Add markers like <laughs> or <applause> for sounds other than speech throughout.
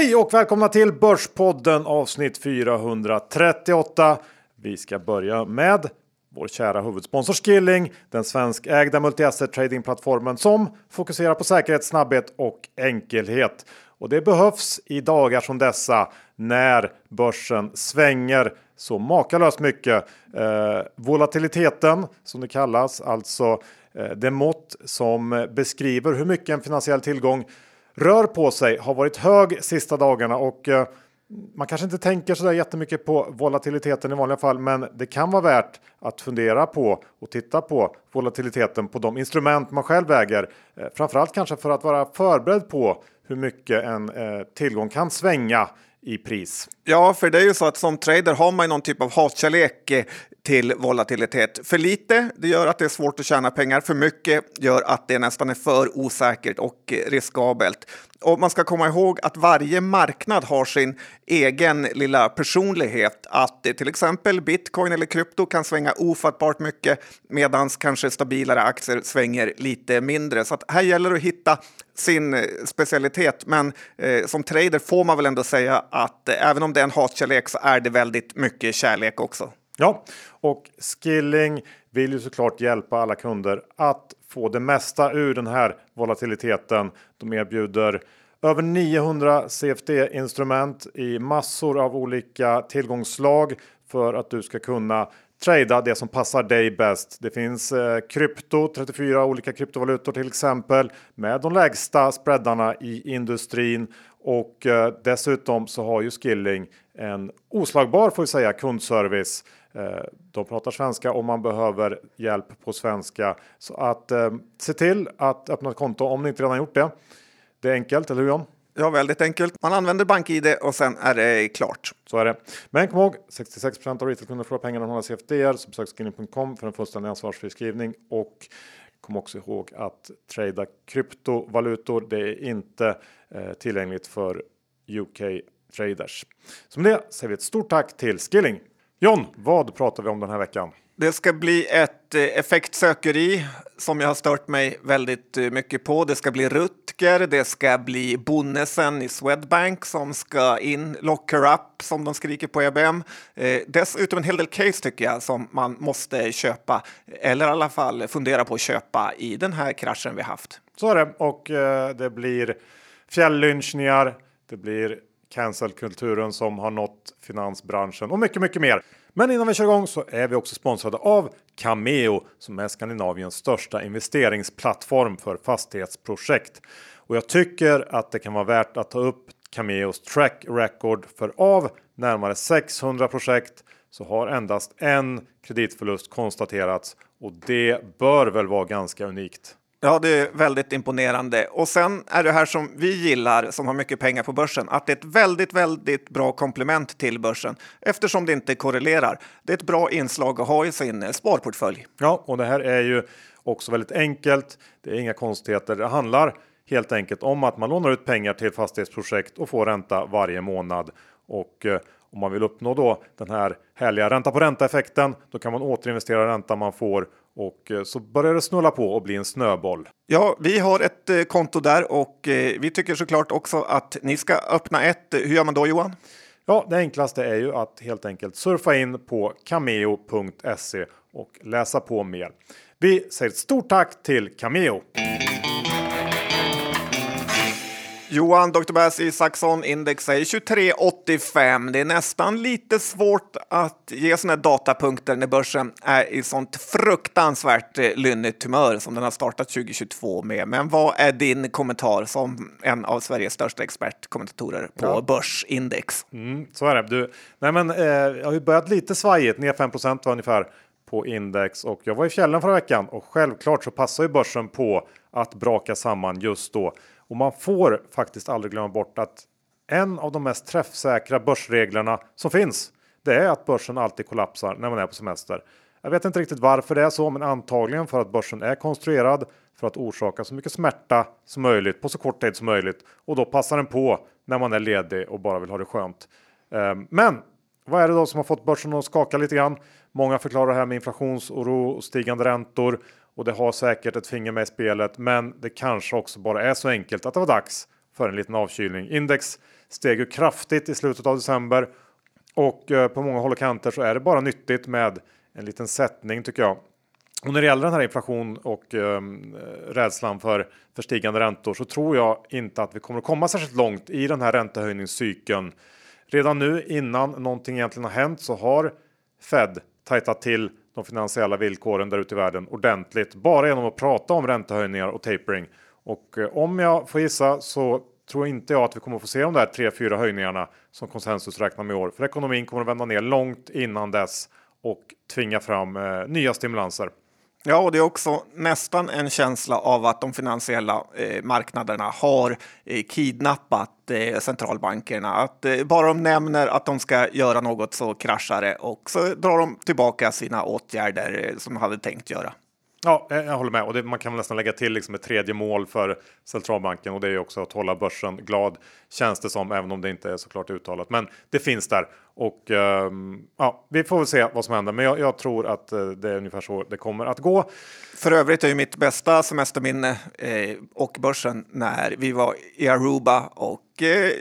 Hej och välkomna till Börspodden avsnitt 438. Vi ska börja med vår kära huvudsponsor Skilling, den svenskägda multi-asset tradingplattformen som fokuserar på säkerhet, snabbhet och enkelhet. Och det behövs i dagar som dessa när börsen svänger så makalöst mycket. Eh, volatiliteten som det kallas, alltså eh, det mått som beskriver hur mycket en finansiell tillgång rör på sig har varit hög sista dagarna och eh, man kanske inte tänker så där jättemycket på volatiliteten i vanliga fall, men det kan vara värt att fundera på och titta på volatiliteten på de instrument man själv äger. Eh, framförallt kanske för att vara förberedd på hur mycket en eh, tillgång kan svänga i pris. Ja, för det är ju så att som trader har man någon typ av hatkärlek eh, till volatilitet. För lite, det gör att det är svårt att tjäna pengar. För mycket gör att det nästan är för osäkert och riskabelt. Och man ska komma ihåg att varje marknad har sin egen lilla personlighet. Att till exempel bitcoin eller krypto kan svänga ofattbart mycket medan kanske stabilare aktier svänger lite mindre. Så här gäller det att hitta sin eh, specialitet. Men eh, som trader får man väl ändå säga att eh, även om det är en hatkärlek så är det väldigt mycket kärlek också. Ja, och Skilling vill ju såklart hjälpa alla kunder att få det mesta ur den här volatiliteten. De erbjuder över 900 CFD-instrument i massor av olika tillgångsslag för att du ska kunna trada det som passar dig bäst. Det finns eh, krypto, 34 olika kryptovalutor till exempel med de lägsta spreadarna i industrin och eh, dessutom så har ju Skilling en oslagbar får vi säga kundservice. Eh, de pratar svenska om man behöver hjälp på svenska så att eh, se till att öppna ett konto om ni inte redan gjort det. Det är enkelt, eller hur John? Ja, väldigt enkelt. Man använder BankID och sen är det klart. Så är det. Men kom ihåg, 66% av retailkunder förlorar pengar när de har CFDR. Så besök skinning.com för en fullständig ansvarsfri skrivning. Och kom också ihåg att trada kryptovalutor, det är inte eh, tillgängligt för UK traders. Som det säger vi ett stort tack till Skilling. John, vad pratar vi om den här veckan? Det ska bli ett eh, effektsökeri som jag har stört mig väldigt eh, mycket på. Det ska bli Rutger, det ska bli Bonnesen i Swedbank som ska in, locker up som de skriker på EBM. Eh, dessutom en hel del case tycker jag som man måste köpa eller i alla fall fundera på att köpa i den här kraschen vi haft. Så är det och eh, det blir fjällynchningar. Det blir cancelkulturen som har nått finansbranschen och mycket, mycket mer. Men innan vi kör igång så är vi också sponsrade av Cameo som är Skandinaviens största investeringsplattform för fastighetsprojekt. Och jag tycker att det kan vara värt att ta upp Cameos track record för av närmare 600 projekt så har endast en kreditförlust konstaterats och det bör väl vara ganska unikt. Ja, det är väldigt imponerande. Och sen är det här som vi gillar, som har mycket pengar på börsen, att det är ett väldigt, väldigt bra komplement till börsen eftersom det inte korrelerar. Det är ett bra inslag att ha i sin eh, sparportfölj. Ja, och det här är ju också väldigt enkelt. Det är inga konstigheter. Det handlar helt enkelt om att man lånar ut pengar till fastighetsprojekt och får ränta varje månad. Och eh, om man vill uppnå då den här härliga ränta på ränta effekten, då kan man återinvestera ränta man får och eh, så börjar det snulla på och bli en snöboll. Ja, vi har ett eh, konto där och eh, vi tycker såklart också att ni ska öppna ett. Hur gör man då Johan? Ja, det enklaste är ju att helt enkelt surfa in på cameo.se och läsa på mer. Vi säger stort tack till Cameo. Johan, Dr. Bass Isaksson, index säger 23,85. Det är nästan lite svårt att ge sådana datapunkter när börsen är i sånt fruktansvärt eh, lynnigt humör som den har startat 2022 med. Men vad är din kommentar som en av Sveriges största expertkommentatorer på ja. börsindex? Mm, så är det. Du, nej men, eh, jag har ju börjat lite svajigt, ner 5 var ungefär på index och jag var i fjällen förra veckan och självklart så passar ju börsen på att braka samman just då. Och man får faktiskt aldrig glömma bort att en av de mest träffsäkra börsreglerna som finns, det är att börsen alltid kollapsar när man är på semester. Jag vet inte riktigt varför det är så, men antagligen för att börsen är konstruerad för att orsaka så mycket smärta som möjligt på så kort tid som möjligt och då passar den på när man är ledig och bara vill ha det skönt. Ehm, men vad är det då som har fått börsen att skaka lite grann? Många förklarar det här med inflationsoro och stigande räntor och det har säkert ett finger med i spelet. Men det kanske också bara är så enkelt att det var dags för en liten avkylning. Index steg ju kraftigt i slutet av december och eh, på många håll och kanter så är det bara nyttigt med en liten sättning tycker jag. Och när det gäller den här inflation och ehm, eh, rädslan för, för stigande räntor så tror jag inte att vi kommer att komma särskilt långt i den här räntehöjningscykeln. Redan nu innan någonting egentligen har hänt så har Fed tajtat till de finansiella villkoren där ute i världen ordentligt bara genom att prata om räntehöjningar och tapering. Och eh, om jag får gissa så tror inte jag att vi kommer få se de där 3-4 höjningarna som konsensus räknar med i år. För ekonomin kommer att vända ner långt innan dess och tvinga fram eh, nya stimulanser. Ja, och det är också nästan en känsla av att de finansiella eh, marknaderna har eh, kidnappat eh, centralbankerna. Att eh, bara de nämner att de ska göra något så kraschar det och så drar de tillbaka sina åtgärder eh, som de hade tänkt göra. Ja, jag håller med och det, man kan nästan lägga till liksom ett tredje mål för centralbanken och det är också att hålla börsen glad känns det som, även om det inte är såklart uttalat. Men det finns där och um, ja, vi får väl se vad som händer. Men jag, jag, tror att eh, det är ungefär så det kommer att gå. För övrigt är ju mitt bästa semesterminne eh, och börsen när vi var i Aruba och eh,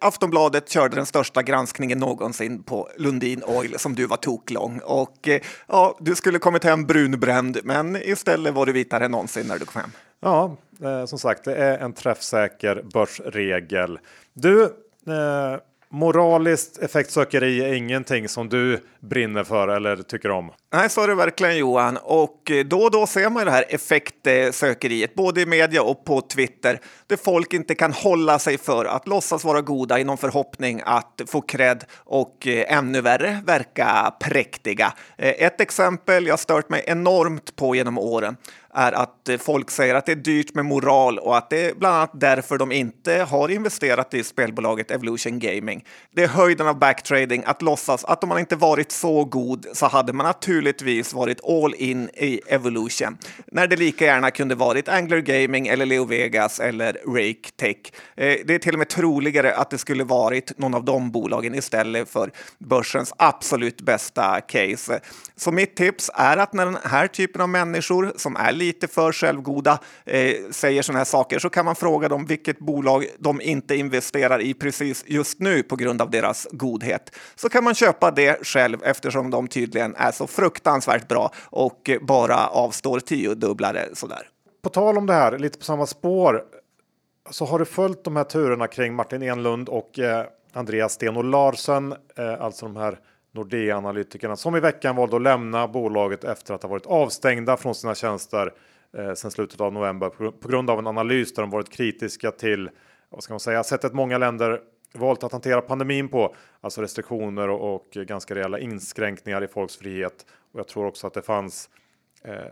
Aftonbladet körde den största granskningen någonsin på Lundin Oil som du var toklång. Och eh, ja, du skulle kommit hem brunbränd, men istället var du vitare än någonsin när du kom hem. Ja, eh, som sagt, det är en träffsäker börsregel. Du, eh, Moraliskt effektsökeri är ingenting som du brinner för eller tycker om. Nej, så är det verkligen Johan. Och eh, då och då ser man det här effektsökeriet, både i media och på Twitter, där folk inte kan hålla sig för att låtsas vara goda i någon förhoppning att få cred och eh, ännu värre verka präktiga. Eh, ett exempel jag stört mig enormt på genom åren är att eh, folk säger att det är dyrt med moral och att det är bland annat därför de inte har investerat i spelbolaget Evolution Gaming. Det är höjden av backtrading att låtsas att om man inte varit så god så hade man naturligtvis varit all in i Evolution. När det lika gärna kunde varit Angler Gaming eller Leo Vegas eller Rake Tech. Eh, det är till och med troligare att det skulle varit någon av de bolagen istället för börsens absolut bästa case. Så mitt tips är att när den här typen av människor som är lite för självgoda eh, säger sådana här saker så kan man fråga dem vilket bolag de inte investerar i precis just nu på grund av deras godhet. Så kan man köpa det själv eftersom de tydligen är så fruktansvärt bra och bara avstår tiodubblare sådär. På tal om det här, lite på samma spår, så har du följt de här turerna kring Martin Enlund och eh, Andreas Sten Larsen, eh, alltså de här Nordea-analytikerna som i veckan valde att lämna bolaget efter att ha varit avstängda från sina tjänster eh, sedan slutet av november på, grund av en analys där de varit kritiska till vad ska man säga, sättet många länder valt att hantera pandemin på, alltså restriktioner och, och ganska rejäla inskränkningar i folks frihet. Och jag tror också att det fanns Eh,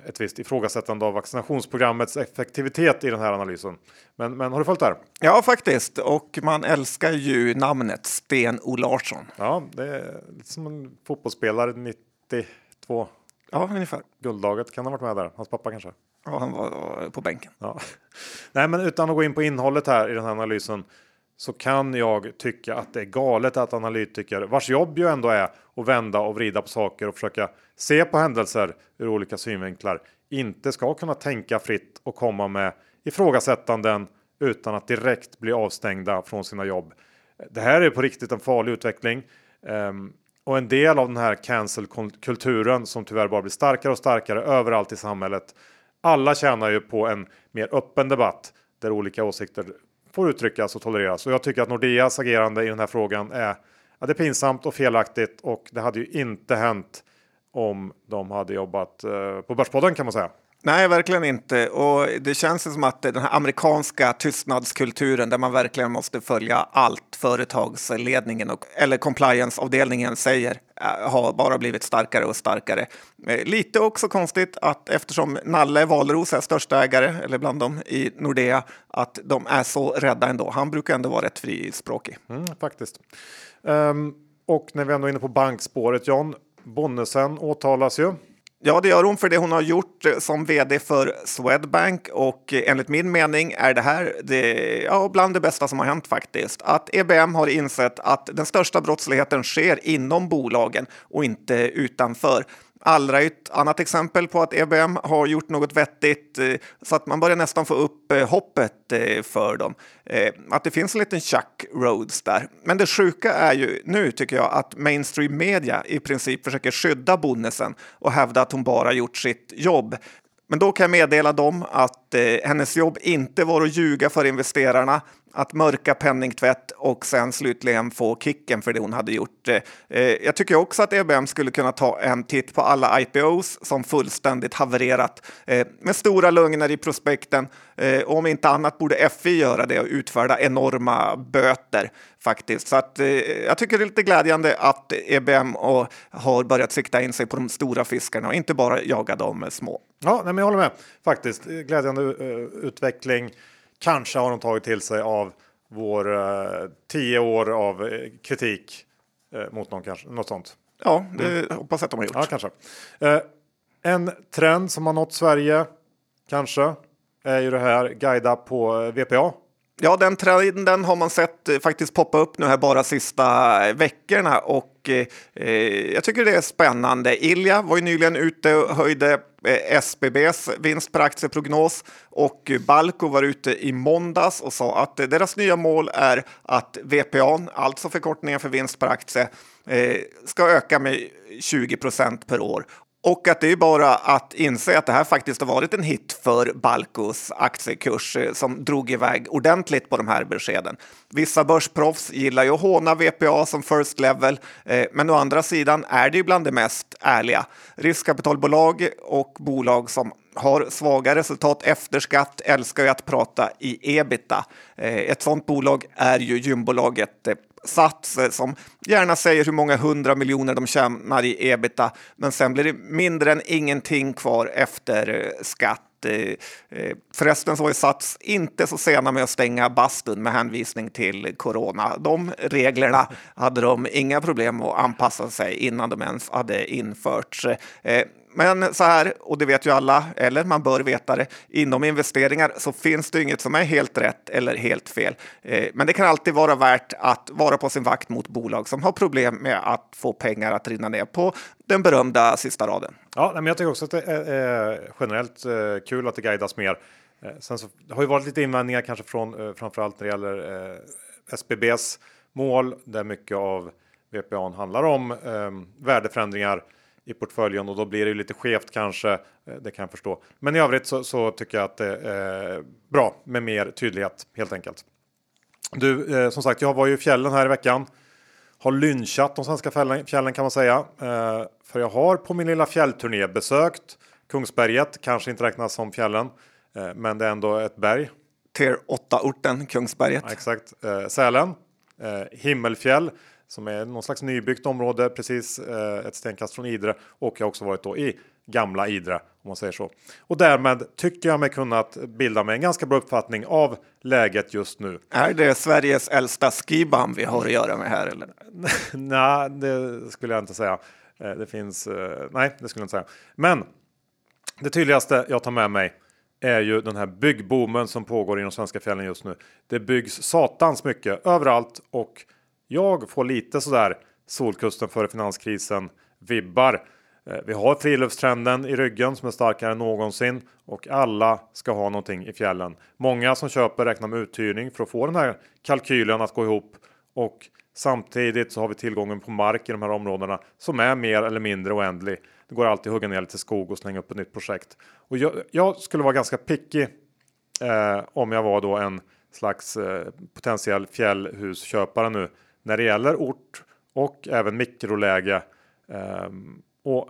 ett visst ifrågasättande av vaccinationsprogrammets effektivitet i den här analysen. Men, men har du följt det här? Ja, faktiskt. Och man älskar ju namnet Sten O Larsson. Ja, det är lite som en fotbollsspelare 92. Ja, ungefär. Guldlaget kan ha varit med där. Hans pappa kanske? Ja, han var på bänken. Ja. <laughs> Nej, men utan att gå in på innehållet här i den här analysen så kan jag tycka att det är galet att analytiker vars jobb ju ändå är att vända och vrida på saker och försöka se på händelser ur olika synvinklar inte ska kunna tänka fritt och komma med ifrågasättanden utan att direkt bli avstängda från sina jobb. Det här är på riktigt en farlig utveckling ehm, och en del av den här cancel-kulturen som tyvärr bara blir starkare och starkare överallt i samhället. Alla tjänar ju på en mer öppen debatt där olika åsikter får uttryckas och tolereras. Och jag tycker att Nordeas agerande i den här frågan är, ja, det är pinsamt och felaktigt och det hade ju inte hänt om de hade jobbat eh, på Börspodden kan man säga. Nej, verkligen inte. Och det känns som att den här amerikanska tystnadskulturen där man verkligen måste följa allt företagsledningen och, eller compliance-avdelningen säger eh, har bara blivit starkare och starkare. Eh, lite också konstigt att eftersom Nalle Valros är största ägare, eller bland dem i Nordea, att de är så rädda ändå. Han brukar ändå vara rätt frispråkig. Mm, faktiskt. Um, och när vi ändå är inne på bankspåret, John, Bonnesen åtalas ju. Ja, det gör hon för det hon har gjort eh, som vd för Swedbank och eh, enligt min mening är det här det, ja, bland det bästa som har hänt faktiskt. Att EBM har insett att den största brottsligheten sker inom bolagen och inte utanför. Allra ett annat exempel på att EBM har gjort något vettigt eh, så att man börjar nästan få upp eh, hoppet eh, för dem. Att det finns en liten Chuck Rhodes där. Men det sjuka är ju nu tycker jag att mainstream media i princip försöker skydda Bonnesen och hävda att hon bara gjort sitt jobb. Men då kan jag meddela dem att hennes jobb inte var att ljuga för investerarna att mörka penningtvätt och sen slutligen få kicken för det hon hade gjort. Eh, eh, jag tycker också att EBM skulle kunna ta en titt på alla IPOs som fullständigt havererat eh, med stora lögner i prospekten. Om inte annat borde FI göra det och utfärda enorma böter faktiskt. Så att, jag tycker det är lite glädjande att EBM har börjat sikta in sig på de stora fiskarna och inte bara jaga de små. Ja, nej, men jag håller med faktiskt. Glädjande utveckling. Kanske har de tagit till sig av vår uh, tio år av uh, kritik uh, mot någon kanske, något sånt. Ja, det mm. hoppas att de har gjort. Ja, kanske. en trend som har nått Sverige, kanske, är ju det här guida på VPA. Ja, den trenden har man sett faktiskt poppa upp nu här bara sista veckorna och eh, jag tycker det är spännande. Ilja var ju nyligen ute och höjde Eh, Eh, SBBs vinst per aktieprognos och Balco var ute i måndags och sa att deras nya mål är att VPA, alltså förkortningen för vinst per aktie, eh, ska öka med 20 procent per år. Och att det är bara att inse att det här faktiskt har varit en hit för Balcos aktiekurs eh, som drog iväg ordentligt på de här beskeden. Vissa börsproffs gillar ju att håna VPA som first level, eh, men å andra sidan är det ju bland det mest ärliga. Riskkapitalbolag och bolag som har svaga resultat efter skatt älskar ju att prata i ebita. Eh, ett sådant bolag är ju gymbolaget Sats som gärna säger hur många hundra miljoner de tjänar i ebita, men sen blir det mindre än ingenting kvar efter eh, skatt. Eh, eh, förresten så var ju Sats inte så sena med att stänga bastun med hänvisning till corona. De reglerna hade de inga problem att anpassa sig innan de ens hade införts. Men så här, och det vet ju alla, eller man bör veta det, inom investeringar så finns det inget som är helt rätt eller helt fel. Eh, men det kan alltid vara värt att vara på sin vakt mot bolag som har problem med att få pengar att rinna ner på den berömda sista raden. Ja, men jag tycker också att det är eh, generellt eh, kul att det guidas mer. Sen så har ju varit lite invändningar kanske från framförallt när det gäller SBBs mål där mycket av VPA handlar om värdeförändringar i portföljen och då blir det lite skevt kanske. Eh, det kan jag förstå. Men i övrigt så, så tycker jag att det är bra med mer tydlighet helt enkelt. Du, eh, som sagt, jag var ju i fjällen här i veckan. Har lynchat de svenska fjällen, fjällen kan man säga. Eh, för jag har på min lilla fjällturné besökt Kungsberget, kanske inte räknas som fjällen, eh, men det är ändå ett berg. Tier 8-orten Kungsberget. Ja, exakt. Eh, Sälen, eh, Himmelfjäll som är någon slags nybyggt område precis eh, ett stenkast från Idre och jag har också varit då i gamla Idre om man säger så. Och därmed tycker jag mig kunnat bilda mig en ganska bra uppfattning av läget just nu. Är det Sveriges äldsta skibam vi har att göra med här eller? <laughs> nej, det skulle jag inte säga. Eh, det finns. Eh, nej, det skulle jag inte säga. Men det tydligaste jag tar med mig är ju den här byggboomen som pågår inom svenska fjällen just nu. Det byggs satans mycket överallt och jag får lite sådär Solkusten före finanskrisen vibbar. Eh, vi har friluftstrenden i ryggen som är starkare än någonsin och alla ska ha någonting i fjällen. Många som köper räknar med uthyrning för att få den här kalkylen att gå ihop och samtidigt så har vi tillgången på mark i de här områdena som är mer eller mindre oändlig. Det går alltid att hugga ner lite skog och slänga upp ett nytt projekt. Och jag, jag skulle vara ganska picky eh, om jag var då en slags eh, potentiell fjällhusköpare nu när det gäller ort och även mikroläge. Ehm, och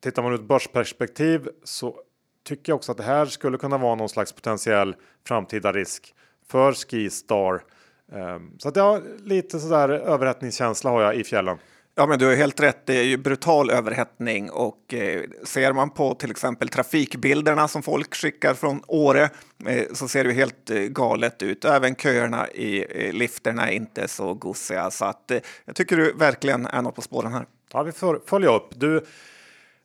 tittar man ur ett börsperspektiv så tycker jag också att det här skulle kunna vara någon slags potentiell framtida risk för Skistar. Ehm, så att jag lite sådär överhettningskänsla har jag i fjällen. Ja, men du har helt rätt. Det är ju brutal överhettning och eh, ser man på till exempel trafikbilderna som folk skickar från Åre eh, så ser det helt eh, galet ut. Även köerna i eh, lifterna är inte så gosiga så att eh, jag tycker du verkligen är något på spåren här. Ja, vi får följa upp. Du,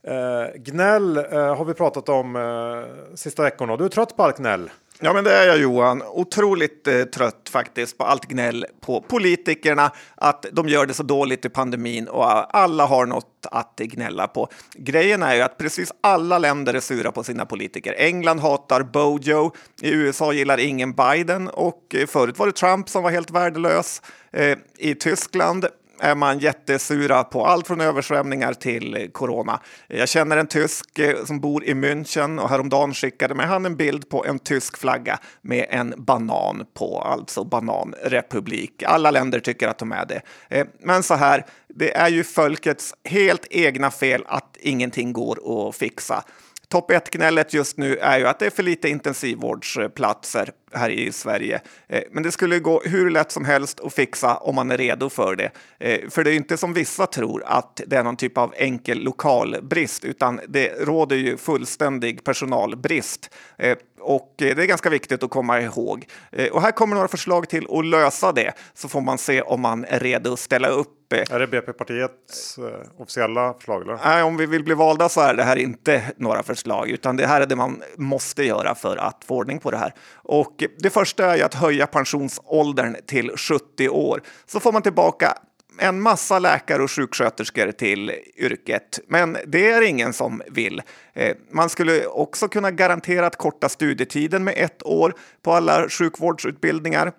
eh, gnäll eh, har vi pratat om eh, sista veckorna. Du är trött på allt gnäll. Ja, men det är jag Johan. Otroligt eh, trött faktiskt på allt gnäll på politikerna, att de gör det så dåligt i pandemin och alla har något att gnälla på. Grejen är ju att precis alla länder är sura på sina politiker. England hatar Bojo, i USA gillar ingen Biden och eh, förut var det Trump som var helt värdelös. Eh, I Tyskland är man jättesura på allt från översvämningar till corona. Jag känner en tysk eh, som bor i München och häromdagen skickade mig han en bild på en tysk flagga med en banan på, alltså bananrepublik. Alla länder tycker att de är det. Eh, men så här, det är ju folkets helt egna fel att ingenting går att fixa. Topp 1-gnället just nu är ju att det är för lite intensivvårdsplatser här i Sverige. Eh, men det skulle gå hur lätt som helst att fixa om man är redo för det. Eh, för det är inte som vissa tror att det är någon typ av enkel lokalbrist, utan det råder ju fullständig personalbrist. Eh, och det är ganska viktigt att komma ihåg. Och här kommer några förslag till att lösa det, så får man se om man är redo att ställa upp Är det BP-partiets officiella förslag? Eller? Nej, om vi vill bli valda så är det här inte några förslag, utan det här är det man måste göra för att få ordning på det här. Och det första är att höja pensionsåldern till 70 år. Så får man tillbaka en massa läkare och sjuksköterskor till yrket, men det är ingen som vill. Eh, man skulle också kunna garantera att korta studietiden med ett år på alla sjukvårdsutbildningar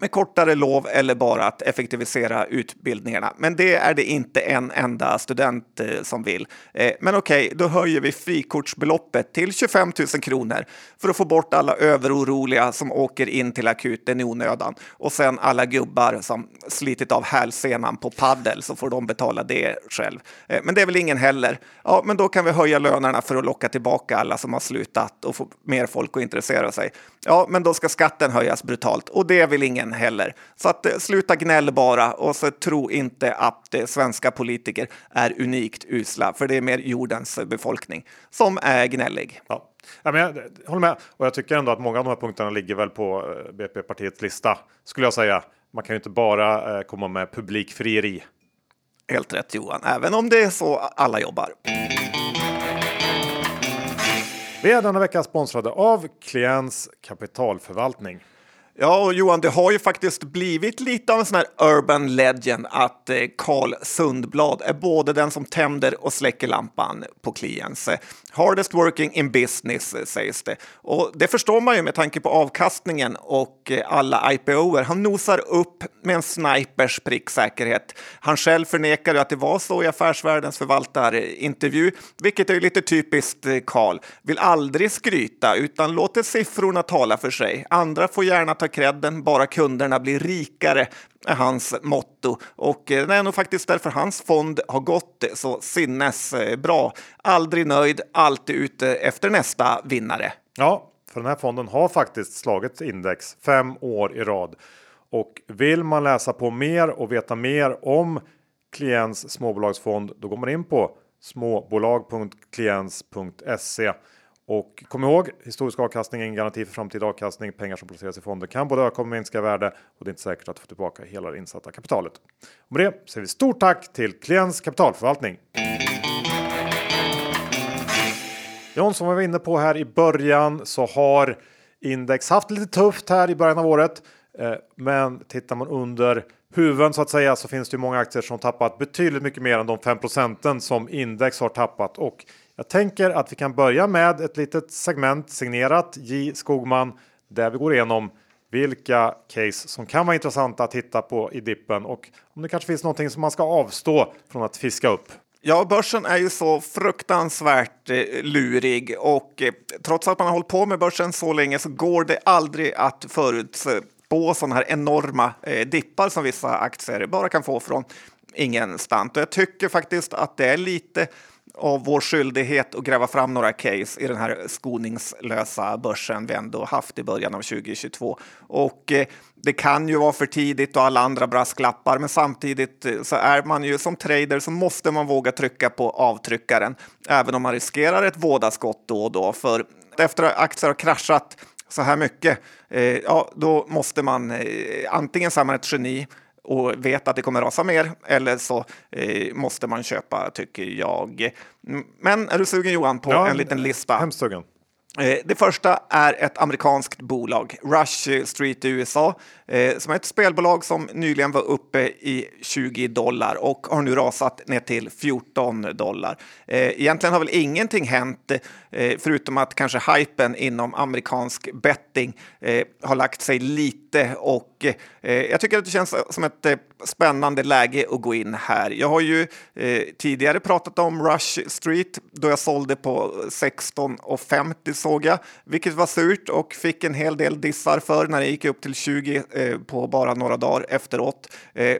med kortare lov eller bara att effektivisera utbildningarna. Men det är det inte en enda student eh, som vill. Eh, men okej, okay, då höjer vi frikortsbeloppet till 25 000 kronor för att få bort alla överoroliga som åker in till akuten i onödan och sen alla gubbar som slitit av hälsenan på paddel så får de betala det själv. Eh, men det är väl ingen heller. Ja, men då kan vi höja lönerna för att locka tillbaka alla som har slutat och få mer folk att intressera sig. Ja, men då ska skatten höjas brutalt och det vill ingen ingen heller. Så att eh, sluta gnäll bara och så tro inte att eh, svenska politiker är unikt usla, för det är mer jordens befolkning som är gnällig. Ja. Ja, men jag, håller med och jag tycker ändå att många av de här punkterna ligger väl på eh, BP-partiets lista skulle jag säga. Man kan ju inte bara komma med publikfrieri. Helt rätt Johan, även om det är så alla jobbar. Vi är denna vecka sponsrade av Klients kapitalförvaltning. Ja, och Johan, det har ju faktiskt blivit lite av en sån här urban legend att Karl Carl Sundblad är både den som tänder och släcker lampan på Kliens. Hardest working in business eh, sägs det. Och det förstår man ju med tanke på avkastningen och eh, alla IPOer. Han nosar upp med en snipers pricksäkerhet. Han själv förnekade att det var så i Affärsvärldens förvaltarintervju, vilket är lite typiskt eh, Carl. Vill aldrig skryta utan låter siffrorna tala för sig. Andra får gärna ta credden, bara kunderna blir rikare är hans motto. Och eh, det är nog faktiskt därför hans fond har gått eh, så sinnesbra. Eh, Aldrig nöjd, alltid ute efter nästa vinnare. Ja, för den här fonden har faktiskt slagit index fem år i rad. Och vill man läsa på mer och veta mer om Kliens småbolagsfond, då går man in på småbolag.kliens.se och kom ihåg, historisk avkastning är ingen garanti för framtida avkastning. Pengar som placeras i fonder kan både öka och minska värde och det är inte säkert att få tillbaka hela det insatta kapitalet. Och med det säger vi stort tack till Klients kapitalförvaltning. John, som vi var inne på här i början så har index haft lite tufft här i början av året. Eh, men tittar man under huven så att säga så finns det ju många aktier som tappat betydligt mycket mer än de 5% som index har tappat och jag tänker att vi kan börja med ett litet segment signerat J Skogman där vi går igenom vilka case som kan vara intressanta att titta på i dippen och om det kanske finns någonting som man ska avstå från att fiska upp. Ja, börsen är ju så fruktansvärt eh, lurig och eh, trots att man har hållit på med börsen så länge så går det aldrig att förutspå sådana här enorma eh, dippar som vissa aktier bara kan få från ingenstans. Och jag tycker faktiskt att det är lite av vår skyldighet att gräva fram några case i den här skoningslösa börsen vi ändå haft i början av 2022. Och eh, det kan ju vara för tidigt och alla andra brasklappar, men samtidigt eh, så är man ju som trader så måste man våga trycka på avtryckaren, även om man riskerar ett vådaskott då och då. För efter att aktier har kraschat så här mycket, eh, ja, då måste man eh, antingen så är man ett geni och vet att det kommer rasa mer eller så eh, måste man köpa tycker jag. Men är du sugen Johan på ja, en liten lista? Hemskt sugen. Eh, det första är ett amerikanskt bolag, Rush Street i USA, eh, som är ett spelbolag som nyligen var uppe i 20 dollar och har nu rasat ner till 14 dollar. Eh, egentligen har väl ingenting hänt förutom att kanske hypen inom amerikansk betting har lagt sig lite och Eh, jag tycker att det känns som ett eh, spännande läge att gå in här. Jag har ju eh, tidigare pratat om Rush Street då jag sålde på 16,50 såg jag, vilket var surt och fick en hel del dissar för när det gick upp till 20 på bara några dagar efteråt.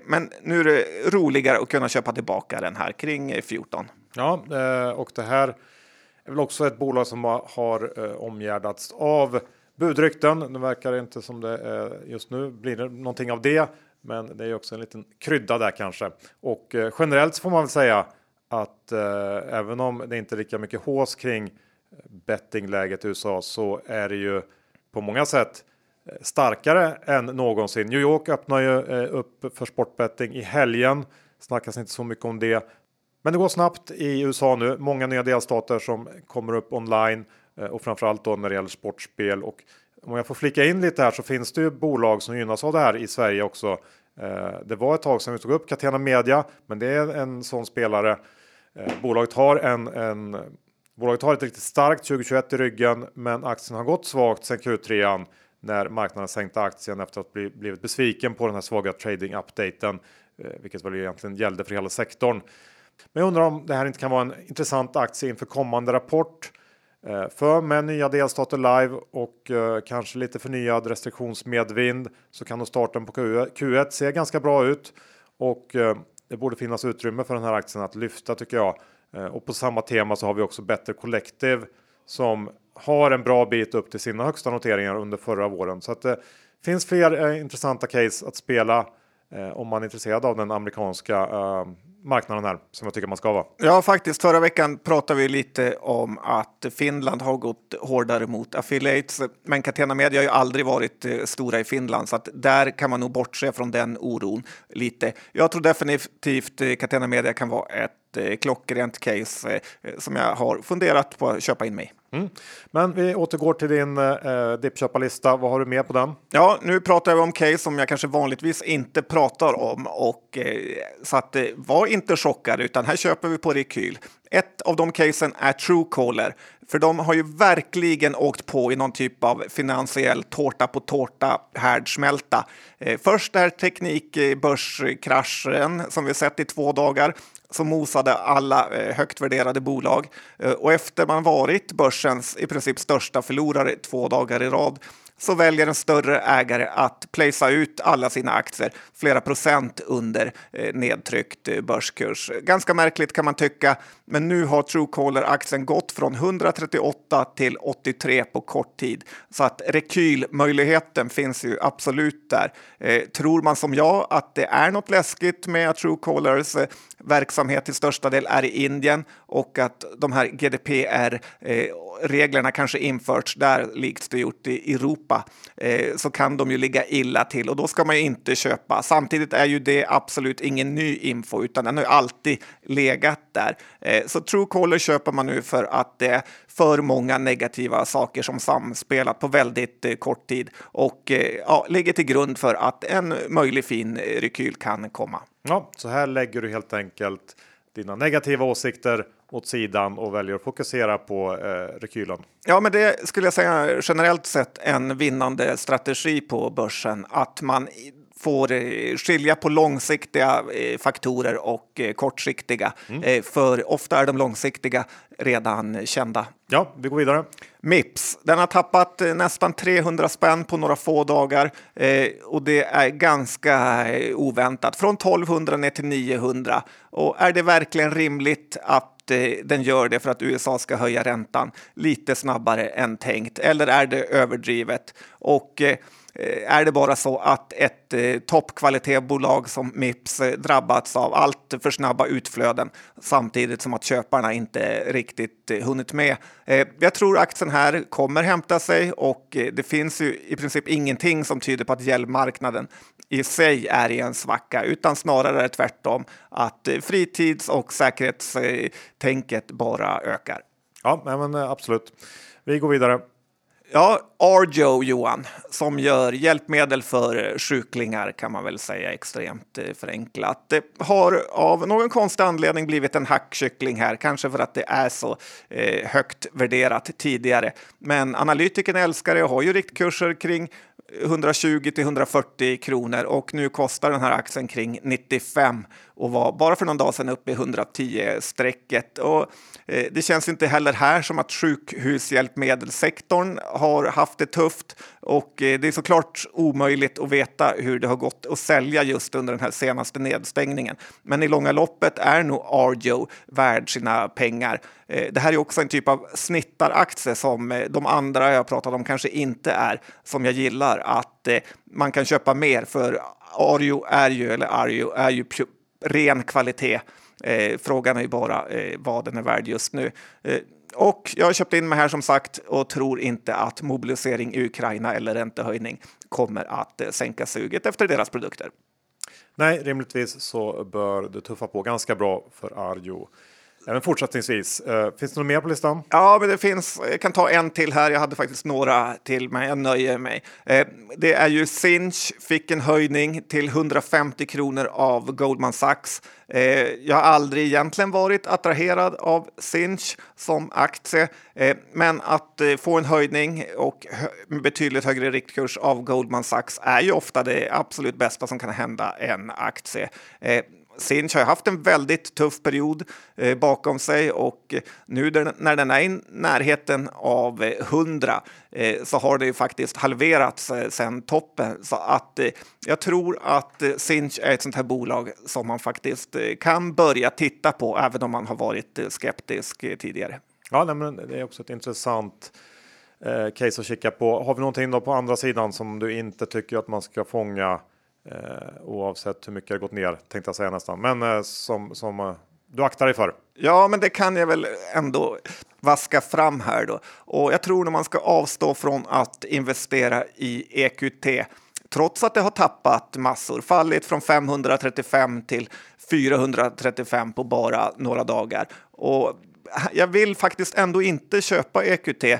Men nu är det roligare att kunna köpa tillbaka den här kring 14. Ja, och det här är väl också ett bolag som har, har omgärdats av budrykten. Det verkar inte som det är just nu blir det någonting av det, men det är också en liten krydda där kanske. Och eh, generellt får man väl säga att eh, även om det inte är lika mycket hås kring eh, bettingläget i USA så är det ju på många sätt eh, starkare än någonsin. New York öppnar ju eh, upp för sportbetting i helgen. Snackas inte så mycket om det. Men det går snabbt i USA nu. Många nya delstater som kommer upp online Eh, och framförallt då när det gäller sportspel. Och om jag får flika in lite här så finns det ju bolag som gynnas av det här i Sverige också. Eh, det var ett tag sedan vi tog upp Catena Media, men det är en sån spelare. Eh, bolaget har en, en Bolaget har ett riktigt starkt 2021 i ryggen, men aktien har gått svagt sedan Q3 när marknaden sänkte aktien efter att bli, blivit besviken på den här svaga trading updaten, vilket väl egentligen gällde för hela sektorn. Men jag undrar om det här inte kan vara en intressant aktie inför kommande rapport. Eh, för med nya delstater live och eh, kanske lite förnyad restriktionsmedvind så kan nog starten på Q1 se ganska bra ut och eh, det borde finnas utrymme för den här aktien att lyfta tycker jag. Och på samma tema så har vi också Better Collective som har en bra bit upp till sina högsta noteringar under förra våren. Så att det finns fler intressanta case att spela om man är intresserad av den amerikanska marknaden här som jag tycker man ska vara. Ja, faktiskt. Förra veckan pratade vi lite om att Finland har gått hårdare mot affiliates, men Catena Media har ju aldrig varit eh, stora i Finland, så att där kan man nog bortse från den oron lite. Jag tror definitivt eh, Catena Media kan vara ett eh, klockrent case som jag har funderat på att köpa in mig Mm. Men vi återgår till din eh, dippköparlista. Vad har du med på den? Ja, nu pratar vi om case som jag kanske vanligtvis inte pratar om och eh, så att eh, var inte chockade utan här köper vi på rekyl. Ett av de casen är Truecaller, för de har ju verkligen åkt på i någon typ av finansiell tårta på tårta härdsmälta. Eh, först är teknikbörskraschen eh, som vi sett i två dagar som mosade alla eh, högt värderade bolag. Och efter man varit börsens i princip största förlorare två dagar i rad så väljer en större ägare att placea ut alla sina aktier flera procent under eh, nedtryckt eh, börskurs. Ganska märkligt kan man tycka, men nu har Truecaller-aktien gått från 138 till 83 på kort tid. Så att rekylmöjligheten finns ju absolut där. Eh, tror man som jag att det är något läskigt med att Truecallers eh, verksamhet till största del är i Indien och att de här GDPR-reglerna eh, kanske införts där likt det gjort i Europa eh, så kan de ju ligga illa till och då ska man ju inte köpa. Samtidigt är ju det absolut ingen ny info utan den har ju alltid legat där. Eh, så Truecaller köper man nu för att det är för många negativa saker som samspelat på väldigt eh, kort tid och eh, ja, ligger till grund för att en möjlig fin eh, rekyl kan komma. Ja, så här lägger du helt enkelt dina negativa åsikter åt sidan och väljer att fokusera på eh, rekylen. Ja, men det skulle jag säga generellt sett en vinnande strategi på börsen att man får eh, skilja på långsiktiga eh, faktorer och eh, kortsiktiga. Mm. För ofta är de långsiktiga redan kända. Ja, vi går vidare. Mips, den har tappat nästan 300 spänn på några få dagar och det är ganska oväntat. Från 1200 ner till 900. Och är det verkligen rimligt att den gör det för att USA ska höja räntan lite snabbare än tänkt? Eller är det överdrivet? Och eh, är det bara så att ett eh, toppkvalitetsbolag som Mips eh, drabbats av allt för snabba utflöden samtidigt som att köparna inte riktigt eh, hunnit med. Eh, jag tror aktien här kommer hämta sig och eh, det finns ju i princip ingenting som tyder på att gäldmarknaden i sig är i en svacka utan snarare tvärtom att fritids och säkerhetstänket bara ökar. Ja, men absolut. Vi går vidare. Ja, Arjo Johan, som gör hjälpmedel för sjuklingar kan man väl säga extremt eh, förenklat. Det har av någon konstig anledning blivit en hackkyckling här, kanske för att det är så eh, högt värderat tidigare. Men analytikerna älskar det och har ju riktkurser kring 120 till 140 kronor och nu kostar den här aktien kring 95 och var bara för någon dag sedan uppe i 110-strecket. Och eh, det känns inte heller här som att sjukhushjälpmedelssektorn har haft det tufft och eh, det är såklart omöjligt att veta hur det har gått att sälja just under den här senaste nedstängningen. Men i långa loppet är nog Arjo värd sina pengar. Eh, det här är också en typ av snittaraktie som eh, de andra jag pratat om kanske inte är, som jag gillar att eh, man kan köpa mer för Arjo är ju, eller Arjo är ju ren kvalitet. Eh, frågan är ju bara eh, vad den är värd just nu. Eh, och jag har köpt in mig här som sagt och tror inte att mobilisering i Ukraina eller räntehöjning kommer att eh, sänka suget efter deras produkter. Nej, rimligtvis så bör det tuffa på ganska bra för Arjo. Även fortsättningsvis. Uh, finns det något mer på listan? Ja, men det finns. Jag kan ta en till här. Jag hade faktiskt några till, men jag nöjer mig. Uh, det är ju Sinch fick en höjning till 150 kronor av Goldman Sachs. Uh, jag har aldrig egentligen varit attraherad av Sinch som aktie, men att få en höjning och betydligt högre riktkurs av Goldman Sachs är ju ofta det absolut bästa som kan hända en aktie. Sinch har haft en väldigt tuff period eh, bakom sig och nu när den är i närheten av eh, 100 eh, så har det ju faktiskt halverats eh, sen toppen. Så att eh, jag tror att eh, Sinch är ett sånt här bolag som man faktiskt eh, kan börja titta på även om man har varit eh, skeptisk eh, tidigare. Ja, nej, men det är också ett intressant case att kika på. Har vi någonting då på andra sidan som du inte tycker att man ska fånga? Eh, oavsett hur mycket det gått ner tänkte jag säga nästan. Men eh, som, som eh, du aktar dig för. Ja, men det kan jag väl ändå vaska fram här då. Och jag tror när man ska avstå från att investera i EQT trots att det har tappat massor, fallit från 535 till 435 på bara några dagar. Och jag vill faktiskt ändå inte köpa EQT, eh,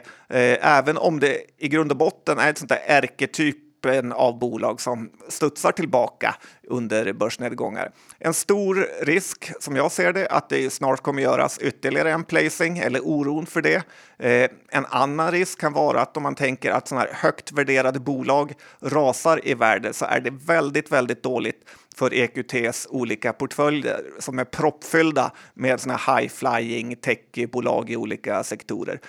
även om det i grund och botten är ett sånt där ärketyp typen av bolag som studsar tillbaka under börsnedgångar. En stor risk, som jag ser det, att det snart kommer göras ytterligare en placing eller oron för det. Eh, en annan risk kan vara att om man tänker att sådana här högt värderade bolag rasar i värde så är det väldigt, väldigt dåligt för EQTs olika portföljer som är proppfyllda med såna high flying techbolag i olika sektorer.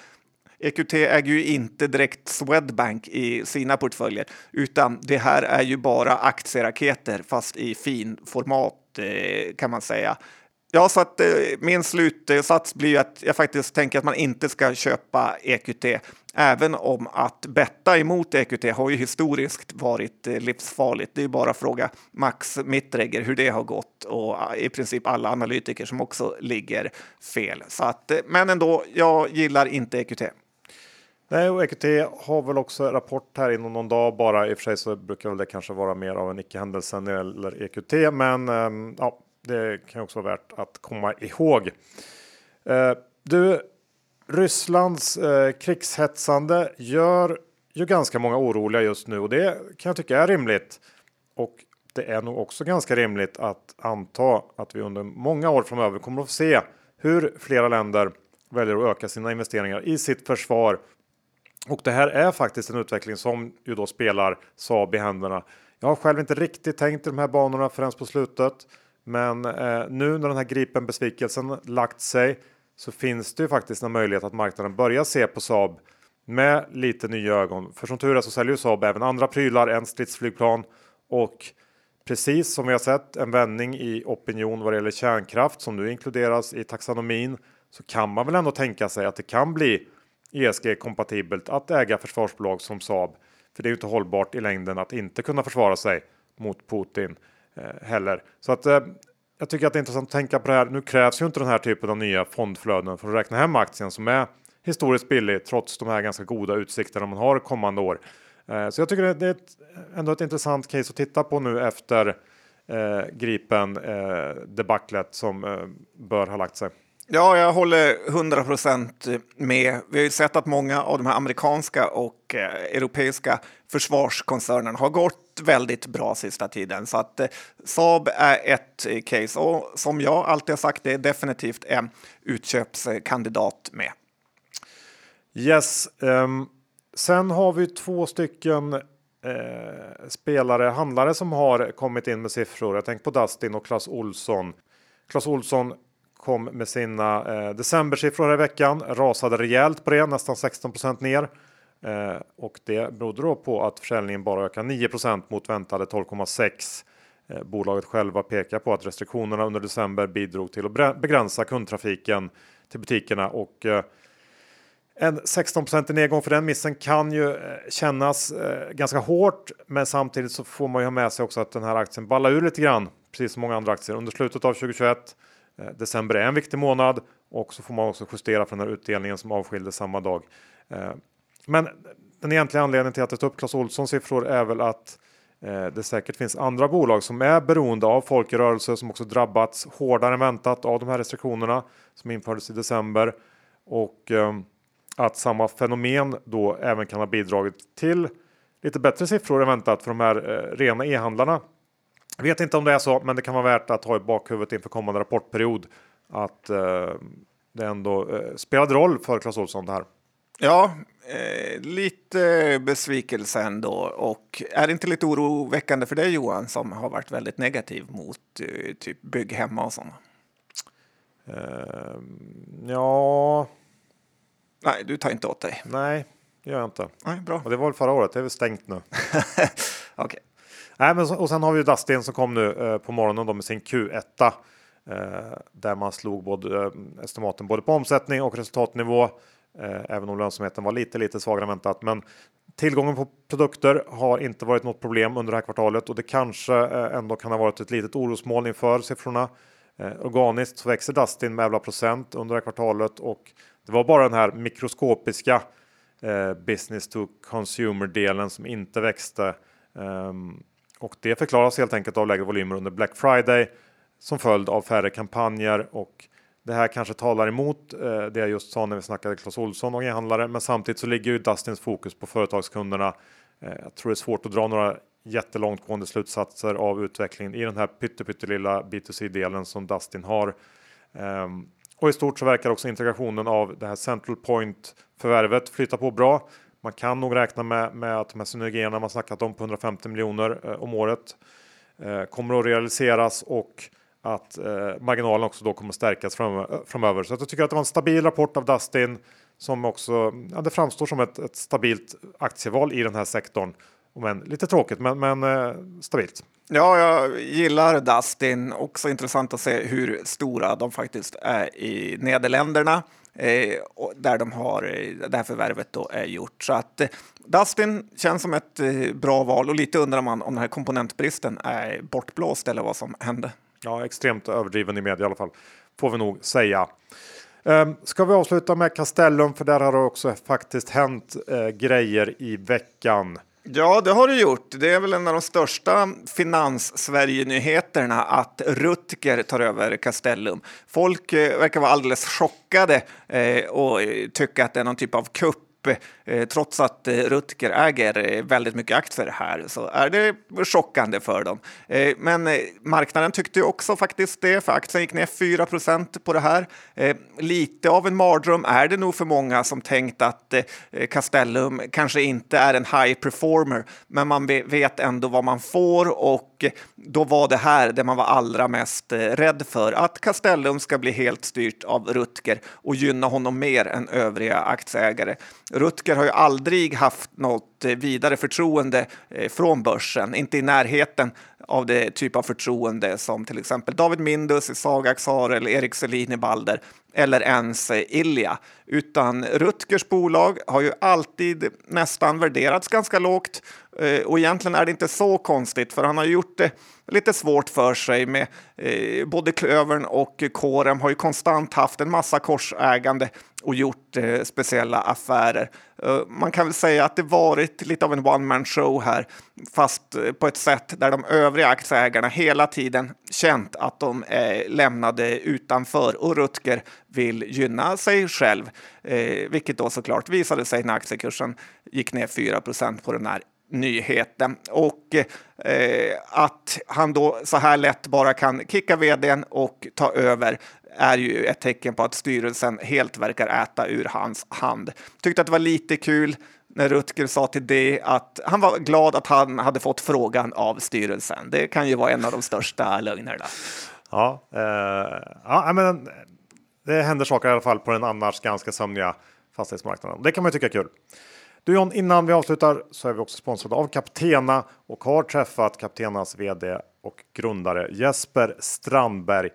EQT äger ju inte direkt Swedbank i sina portföljer, utan det här är ju bara aktieraketer fast i fin format eh, kan man säga. Ja, så att eh, min slutsats blir att jag faktiskt tänker att man inte ska köpa EQT, även om att betta emot EQT har ju historiskt varit eh, livsfarligt. Det är bara att fråga Max Mittregger hur det har gått och i princip alla analytiker som också ligger fel. Så att, men ändå, jag gillar inte EQT. Nej, och EQT har väl också rapport här inom någon dag bara. I och för sig så brukar väl det kanske vara mer av en icke-händelse när det gäller EQT, men ehm, ja, det kan också vara värt att komma ihåg. Eh, du, Rysslands eh, krigshetsande gör ju ganska många oroliga just nu och det kan jag tycka är rimligt. Och det är nog också ganska rimligt att anta att vi under många år framöver kommer att få se hur flera länder väljer att öka sina investeringar i sitt försvar och det här är faktiskt en utveckling som ju då spelar Saab i händerna. Jag har själv inte riktigt tänkt i de här banorna förrän på slutet. Men eh, nu när den här gripen besvikelsen lagt sig så finns det ju faktiskt en möjlighet att marknaden börjar se på Saab med lite nya ögon. För som tur är så säljer Saab även andra prylar än stridsflygplan och precis som vi har sett en vändning i opinion vad det gäller kärnkraft som nu inkluderas i taxonomin så kan man väl ändå tänka sig att det kan bli ESG-kompatibelt att äga försvarsbolag som Saab. För det är ju inte hållbart i längden att inte kunna försvara sig mot Putin eh, heller. Så att eh, jag tycker att det är intressant att tänka på det här. Nu krävs ju inte den här typen av nya fondflöden för att räkna hem aktien som är historiskt billig trots de här ganska goda utsikterna man har kommande år. Eh, så jag tycker det är ett, ändå ett intressant case att titta på nu efter eh, Gripen eh, debaclet som eh, bör ha lagt sig. Ja, jag håller 100 procent med. Vi har ju sett att många av de här amerikanska och eh, europeiska försvarskoncernerna har gått väldigt bra sista tiden. Så att eh, Saab är ett eh, case och som jag alltid har sagt, det är definitivt en utköpskandidat med. Yes. Um, sen har vi två stycken eh, spelare, handlare som har kommit in med siffror. Jag tänker på Dustin och Clas Olsson. Clas Olsson kom med sina eh, decembersiffror i veckan, rasade rejält på det, nästan 16% ner. Eh, och det berodde då på att försäljningen bara ökade 9% mot väntade 12,6. Eh, bolaget själva pekar på att restriktionerna under december bidrog till att begränsa kundtrafiken till butikerna och eh, en 16 nedgång för den missen kan ju eh, kännas eh, ganska hårt, men samtidigt så får man ju ha med sig också att den här aktien ballar ur lite grann, precis som många andra aktier under slutet av 2021. Eh, december är en viktig månad och så får man också justera för den här utdelningen som avskildes samma dag. Eh, men den egentliga anledningen till att jag tar upp Clas Ohlsons siffror är väl att eh, det säkert finns andra bolag som är beroende av folk i rörelse som också drabbats hårdare än väntat av de här restriktionerna som infördes i december och ehm, att samma fenomen då även kan ha bidragit till lite bättre siffror än väntat för de här rena e-handlarna Vet inte om det är så, men det kan vara värt att ha i bakhuvudet inför kommande rapportperiod att eh, det ändå eh, spelade roll för Clas Ohlson det här. Ja, eh, lite besvikelse ändå. Och är det inte lite oroväckande för dig Johan som har varit väldigt negativ mot eh, typ bygg hemma och sådana? Ehm, ja. Nej, du tar inte åt dig. Nej, gör jag inte. Nej, bra. Och det var väl förra året, det är väl stängt nu. <laughs> Okej. Okay. Nej, men, och sen har vi ju Dustin som kom nu eh, på morgonen då med sin Q1 eh, där man slog både eh, estimaten både på omsättning och resultatnivå. Eh, även om lönsamheten var lite, lite svagare än väntat. Men tillgången på produkter har inte varit något problem under det här kvartalet och det kanske eh, ändå kan ha varit ett litet orosmoln inför siffrorna. Eh, organiskt så växer Dustin med 11 procent under det här kvartalet och det var bara den här mikroskopiska eh, business to consumer delen som inte växte. Ehm, och det förklaras helt enkelt av lägre volymer under Black Friday som följd av färre kampanjer och det här kanske talar emot eh, det jag just sa när vi snackade Clas Ohlson och e-handlare. Men samtidigt så ligger ju Dustins fokus på företagskunderna. Eh, jag tror det är svårt att dra några jättelångtgående slutsatser av utvecklingen i den här pyttelilla B2C delen som Dustin har. Ehm, och i stort så verkar också integrationen av det här Central Point förvärvet flytta på bra. Man kan nog räkna med, med att de här synergierna man snackat om på 150 miljoner eh, om året eh, kommer att realiseras och att eh, marginalen också då kommer att stärkas fram, eh, framöver. Så jag tycker att det var en stabil rapport av Dustin som också ja, det framstår som ett, ett stabilt aktieval i den här sektorn. Men lite tråkigt, men, men eh, stabilt. Ja, jag gillar Dustin. Också intressant att se hur stora de faktiskt är i Nederländerna. Eh, där de har eh, det här förvärvet då är gjort. Så att eh, Dustin känns som ett eh, bra val och lite undrar man om den här komponentbristen är bortblåst eller vad som hände. Ja, extremt överdriven i media i alla fall, får vi nog säga. Ehm, ska vi avsluta med Castellum, för där har det också faktiskt hänt eh, grejer i veckan. Ja, det har du gjort. Det är väl en av de största finans-Sverige-nyheterna att Rutger tar över Castellum. Folk eh, verkar vara alldeles chockade eh, och eh, tycka att det är någon typ av kupp Eh, trots att eh, Rutger äger eh, väldigt mycket aktier här så är det chockande för dem. Men marknaden tyckte också faktiskt det, för aktien gick ner 4% på det här. Lite av en mardröm är det nog för många som tänkt att Castellum kanske inte är en high performer, men man vet ändå vad man får och då var det här det man var allra mest eh, rädd för, att Castellum ska bli helt styrt av Rutger och gynna honom mer än övriga aktieägare. Rutger har ju aldrig haft något eh, vidare förtroende eh, från börsen, inte i närheten av det typ av förtroende som till exempel David Mindus i Sagax har eller Erik Selin i Balder eller ens Ilja. Utan Rutgers bolag har ju alltid nästan värderats ganska lågt eh, och egentligen är det inte så konstigt för han har gjort det lite svårt för sig med eh, både klövern och Korem har ju konstant haft en massa korsägande och gjort eh, speciella affärer. Uh, man kan väl säga att det varit lite av en one man show här, fast eh, på ett sätt där de övriga aktieägarna hela tiden känt att de är lämnade utanför och Rutger vill gynna sig själv, eh, vilket då såklart visade sig när aktiekursen gick ner 4% på den här nyheten. Och eh, att han då så här lätt bara kan kicka vdn och ta över är ju ett tecken på att styrelsen helt verkar äta ur hans hand. Tyckte att det var lite kul när Rutger sa till det att han var glad att han hade fått frågan av styrelsen. Det kan ju vara en av de största lögnerna. Ja, eh, ja men det händer saker i alla fall på den annars ganska sömniga fastighetsmarknaden. Det kan man ju tycka är kul. Du John, innan vi avslutar så är vi också sponsrade av Kaptena och har träffat Kaptenas vd och grundare Jesper Strandberg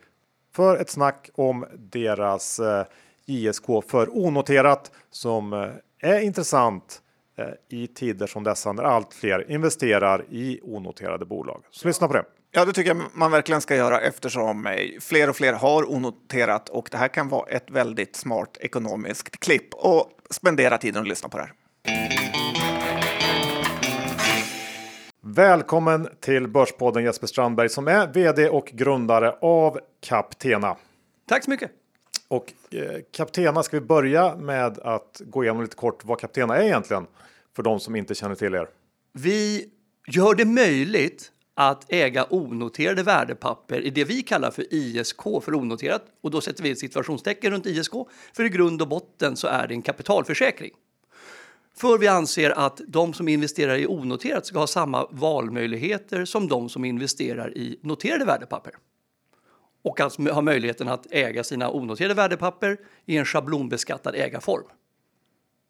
för ett snack om deras eh, JSK ISK för onoterat som eh, är intressant eh, i tider som dessa när allt fler investerar i onoterade bolag. Så lyssna på det. Ja, det tycker jag man verkligen ska göra eftersom fler och fler har onoterat och det här kan vara ett väldigt smart ekonomiskt klipp och spendera tiden och lyssna på det här. Välkommen till Börspodden Jesper Strandberg som är vd och grundare av Captena. Tack så mycket. Och eh, Captena ska vi börja med att gå igenom lite kort vad Captena är egentligen för de som inte känner till er. Vi gör det möjligt att äga onoterade värdepapper i det vi kallar för ISK för onoterat och då sätter vi ett situationstecken runt ISK för i grund och botten så är det en kapitalförsäkring. För vi anser att de som investerar i onoterat ska ha samma valmöjligheter som de som investerar i noterade värdepapper. Och alltså ha möjligheten att äga sina onoterade värdepapper i en schablonbeskattad ägarform.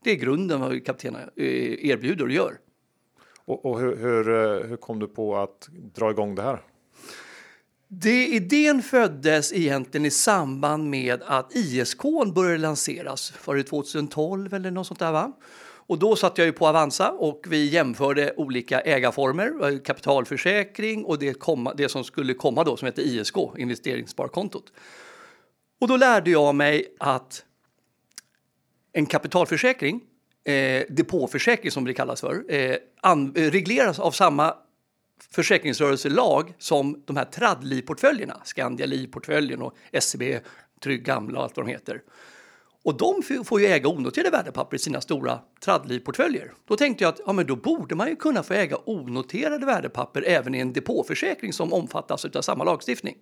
Det är grunden vad Kaptena eh, erbjuder och gör. Och, och hur, hur, eh, hur kom du på att dra igång det här? Det, idén föddes egentligen i samband med att ISK började lanseras. Var det 2012 eller något sånt där? Va? Och då satt jag ju på Avanza och vi jämförde olika ägarformer, eh, kapitalförsäkring och det, komma, det som skulle komma då som heter ISK, investeringssparkontot. Och då lärde jag mig att en kapitalförsäkring, eh, depåförsäkring som det kallas för, eh, an, eh, regleras av samma försäkringsrörelselag som de här Tradli-portföljerna, Skandiali-portföljen och SEB Trygg Gamla och allt vad de heter. Och de får ju äga onoterade värdepapper i sina stora Tradli-portföljer. Då tänkte jag att ja, men då borde man ju kunna få äga onoterade värdepapper även i en depåförsäkring som omfattas av samma lagstiftning.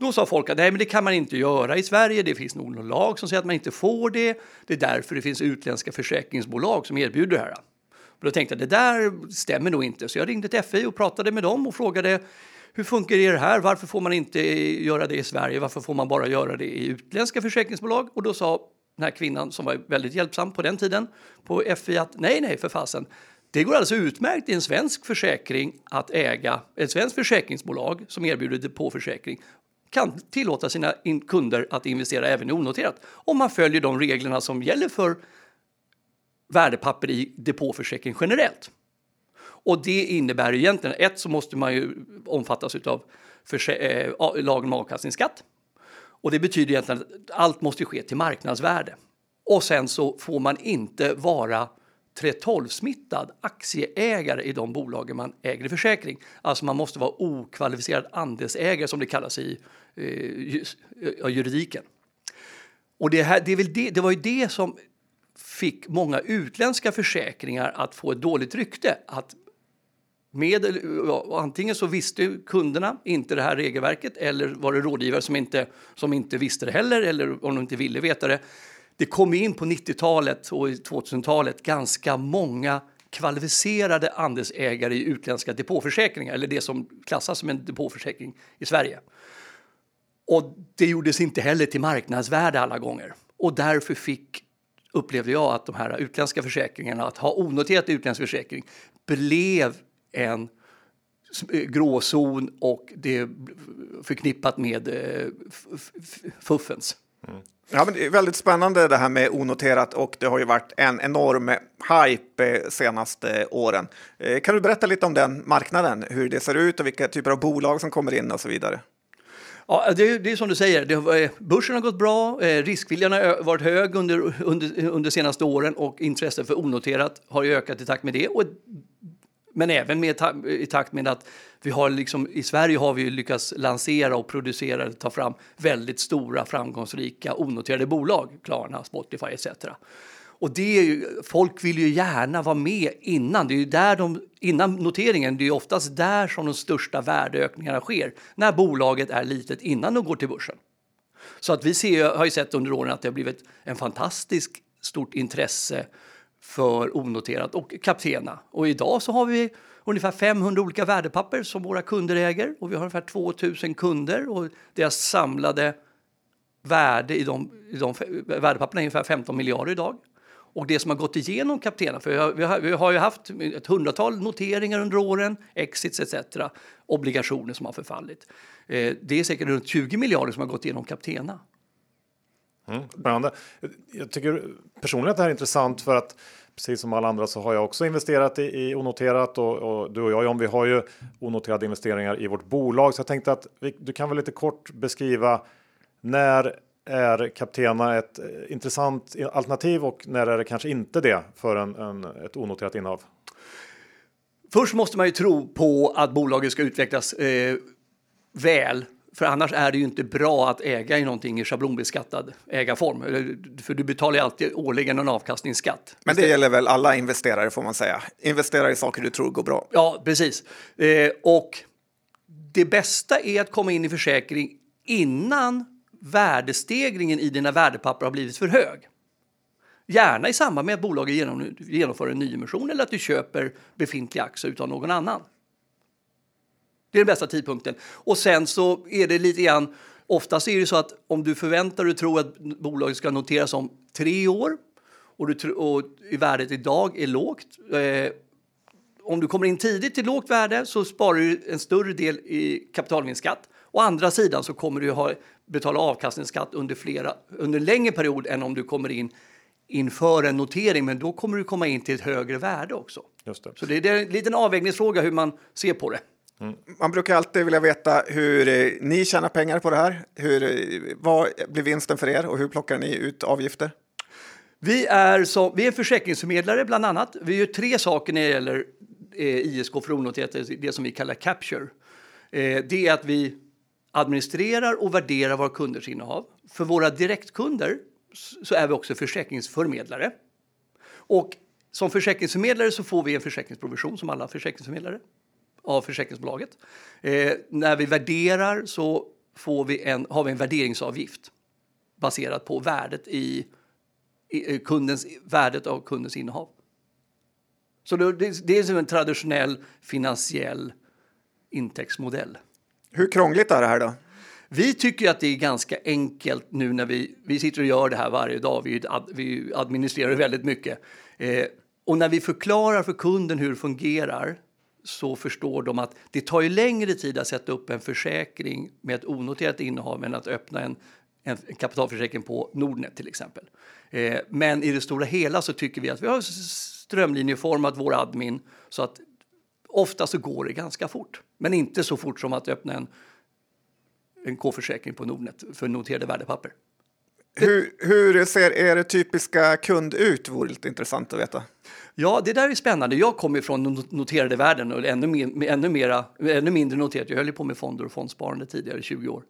Då sa folk att nej, men det kan man inte göra i Sverige. Det finns nog någon lag som säger att man inte får det. Det är därför det finns utländska försäkringsbolag som erbjuder det här. Och då tänkte jag det där stämmer nog inte. Så jag ringde till FI och pratade med dem och frågade hur funkar det här? Varför får man inte göra det i Sverige? Varför får man bara göra det i utländska försäkringsbolag? Och då sa den här kvinnan som var väldigt hjälpsam på den tiden på FI att nej, nej för fasen. Det går alldeles utmärkt i en svensk försäkring att äga ett svenskt försäkringsbolag som erbjuder depåförsäkring kan tillåta sina kunder att investera även i onoterat om man följer de reglerna som gäller för värdepapper i depåförsäkring generellt. Och det innebär egentligen, ett så måste man ju omfattas av äh, eh, lagen om avkastningsskatt. Och det betyder egentligen att allt måste ske till marknadsvärde. Och sen så får man inte vara 3.12-smittad aktieägare i de bolagen man äger i försäkring. Alltså man måste vara okvalificerad andelsägare som det kallas i eh, juridiken. Och det, här, det, är väl det, det var ju det som fick många utländska försäkringar att få ett dåligt rykte. Att med, antingen så visste kunderna inte det här regelverket eller var det rådgivare som inte, som inte visste det heller eller om de inte ville veta det. Det kom in på 90-talet och 2000-talet ganska många kvalificerade andelsägare i utländska depåförsäkringar eller det som klassas som en depåförsäkring i Sverige. Och det gjordes inte heller till marknadsvärde alla gånger och därför fick upplevde jag att de här utländska försäkringarna, att ha onoterat utländsk försäkring, blev en eh, gråzon och det är förknippat med eh, fuffens. Ja, men det är väldigt spännande det här med onoterat och det har ju varit en enorm hype senaste åren. Eh, kan du berätta lite om den marknaden, hur det ser ut och vilka typer av bolag som kommer in och så vidare? Ja, det, är, det är som du säger, det, eh, börsen har gått bra, eh, riskviljan har varit hög under, under, under senaste åren och intresset för onoterat har ökat i takt med det. Och, men även med, i takt med att vi har liksom, i Sverige har vi lyckats lansera och producera, ta fram väldigt stora framgångsrika onoterade bolag, Klarna, Spotify etc. Och det är ju, folk vill ju gärna vara med innan. Det är där de, innan noteringen, det är oftast där som de största värdeökningarna sker. När bolaget är litet innan de går till börsen. Så att vi ser, har ju sett under åren att det har blivit en fantastiskt stort intresse för onoterat och Captena. Och idag så har vi ungefär 500 olika värdepapper som våra kunder äger och vi har ungefär 2000 kunder och deras samlade värde i de, i de värdepapperna är ungefär 15 miljarder idag. Och det som har gått igenom Captena, för vi har, vi har, vi har ju haft ett hundratal noteringar under åren, exits etc. Obligationer som har förfallit. Eh, det är säkert runt 20 miljarder som har gått igenom Captena. Mm, spännande. Jag tycker personligen att det här är intressant för att precis som alla andra så har jag också investerat i, i onoterat och, och, du och jag John, vi har ju onoterade investeringar i vårt bolag. Så jag tänkte att vi, du kan väl lite kort beskriva när är Captena ett eh, intressant alternativ och när är det kanske inte det för en, en, ett onoterat innehav? Först måste man ju tro på att bolaget ska utvecklas eh, väl för annars är det ju inte bra att äga i någonting i schablonbeskattad ägarform. För du betalar ju alltid årligen en avkastningsskatt. Men det gäller väl alla investerare får man säga. Investera i saker du tror går bra. Ja, precis. Eh, och det bästa är att komma in i försäkring innan värdestegringen i dina värdepapper har blivit för hög. Gärna i samband med att bolaget genomför en nyemission eller att du köper befintliga aktier av någon annan. Det är den bästa tidpunkten. Och sen så är det lite grann, oftast är det så att om du förväntar dig och tror att bolaget ska noteras om tre år och, du, och värdet idag är lågt. Eh, om du kommer in tidigt till lågt värde så sparar du en större del i kapitalvinstskatt. Å andra sidan så kommer du ha, betala avkastningsskatt under, flera, under en längre period än om du kommer in inför en notering, men då kommer du komma in till ett högre värde också. Just det. Så det är en liten avvägningsfråga hur man ser på det. Mm. Man brukar alltid vilja veta hur eh, ni tjänar pengar på det här. Hur, eh, vad blir vinsten för er och hur plockar ni ut avgifter? Vi är, så, vi är försäkringsförmedlare bland annat. Vi gör tre saker när det gäller eh, ISK för onoterade, alltså det som vi kallar capture. Eh, det är att vi administrerar och värderar våra kunders innehav. För våra direktkunder så är vi också försäkringsförmedlare. Och som försäkringsförmedlare så får vi en försäkringsprovision som alla försäkringsförmedlare av försäkringsbolaget. Eh, när vi värderar så får vi en, har vi en värderingsavgift baserat på värdet i, i kundens, värdet av kundens innehav. Så det, det är som en traditionell finansiell intäktsmodell. Hur krångligt är det här då? Vi tycker att det är ganska enkelt nu när vi, vi sitter och gör det här varje dag. Vi, vi administrerar väldigt mycket. Eh, och när vi förklarar för kunden hur det fungerar så förstår de att det tar ju längre tid att sätta upp en försäkring med ett onoterat innehav än att öppna en, en kapitalförsäkring på Nordnet till exempel. Eh, men i det stora hela så tycker vi att vi har strömlinjeformat vår admin så att ofta så går det ganska fort. Men inte så fort som att öppna en, en K-försäkring på Nordnet för noterade värdepapper. Hur, hur ser er typiska kund ut? Vore lite intressant att veta. Ja, det där är spännande. Jag kommer från noterade världen och ännu, mer, ännu, mera, ännu mindre noterat. Jag höll på med fonder och fondsparande tidigare, 20 år.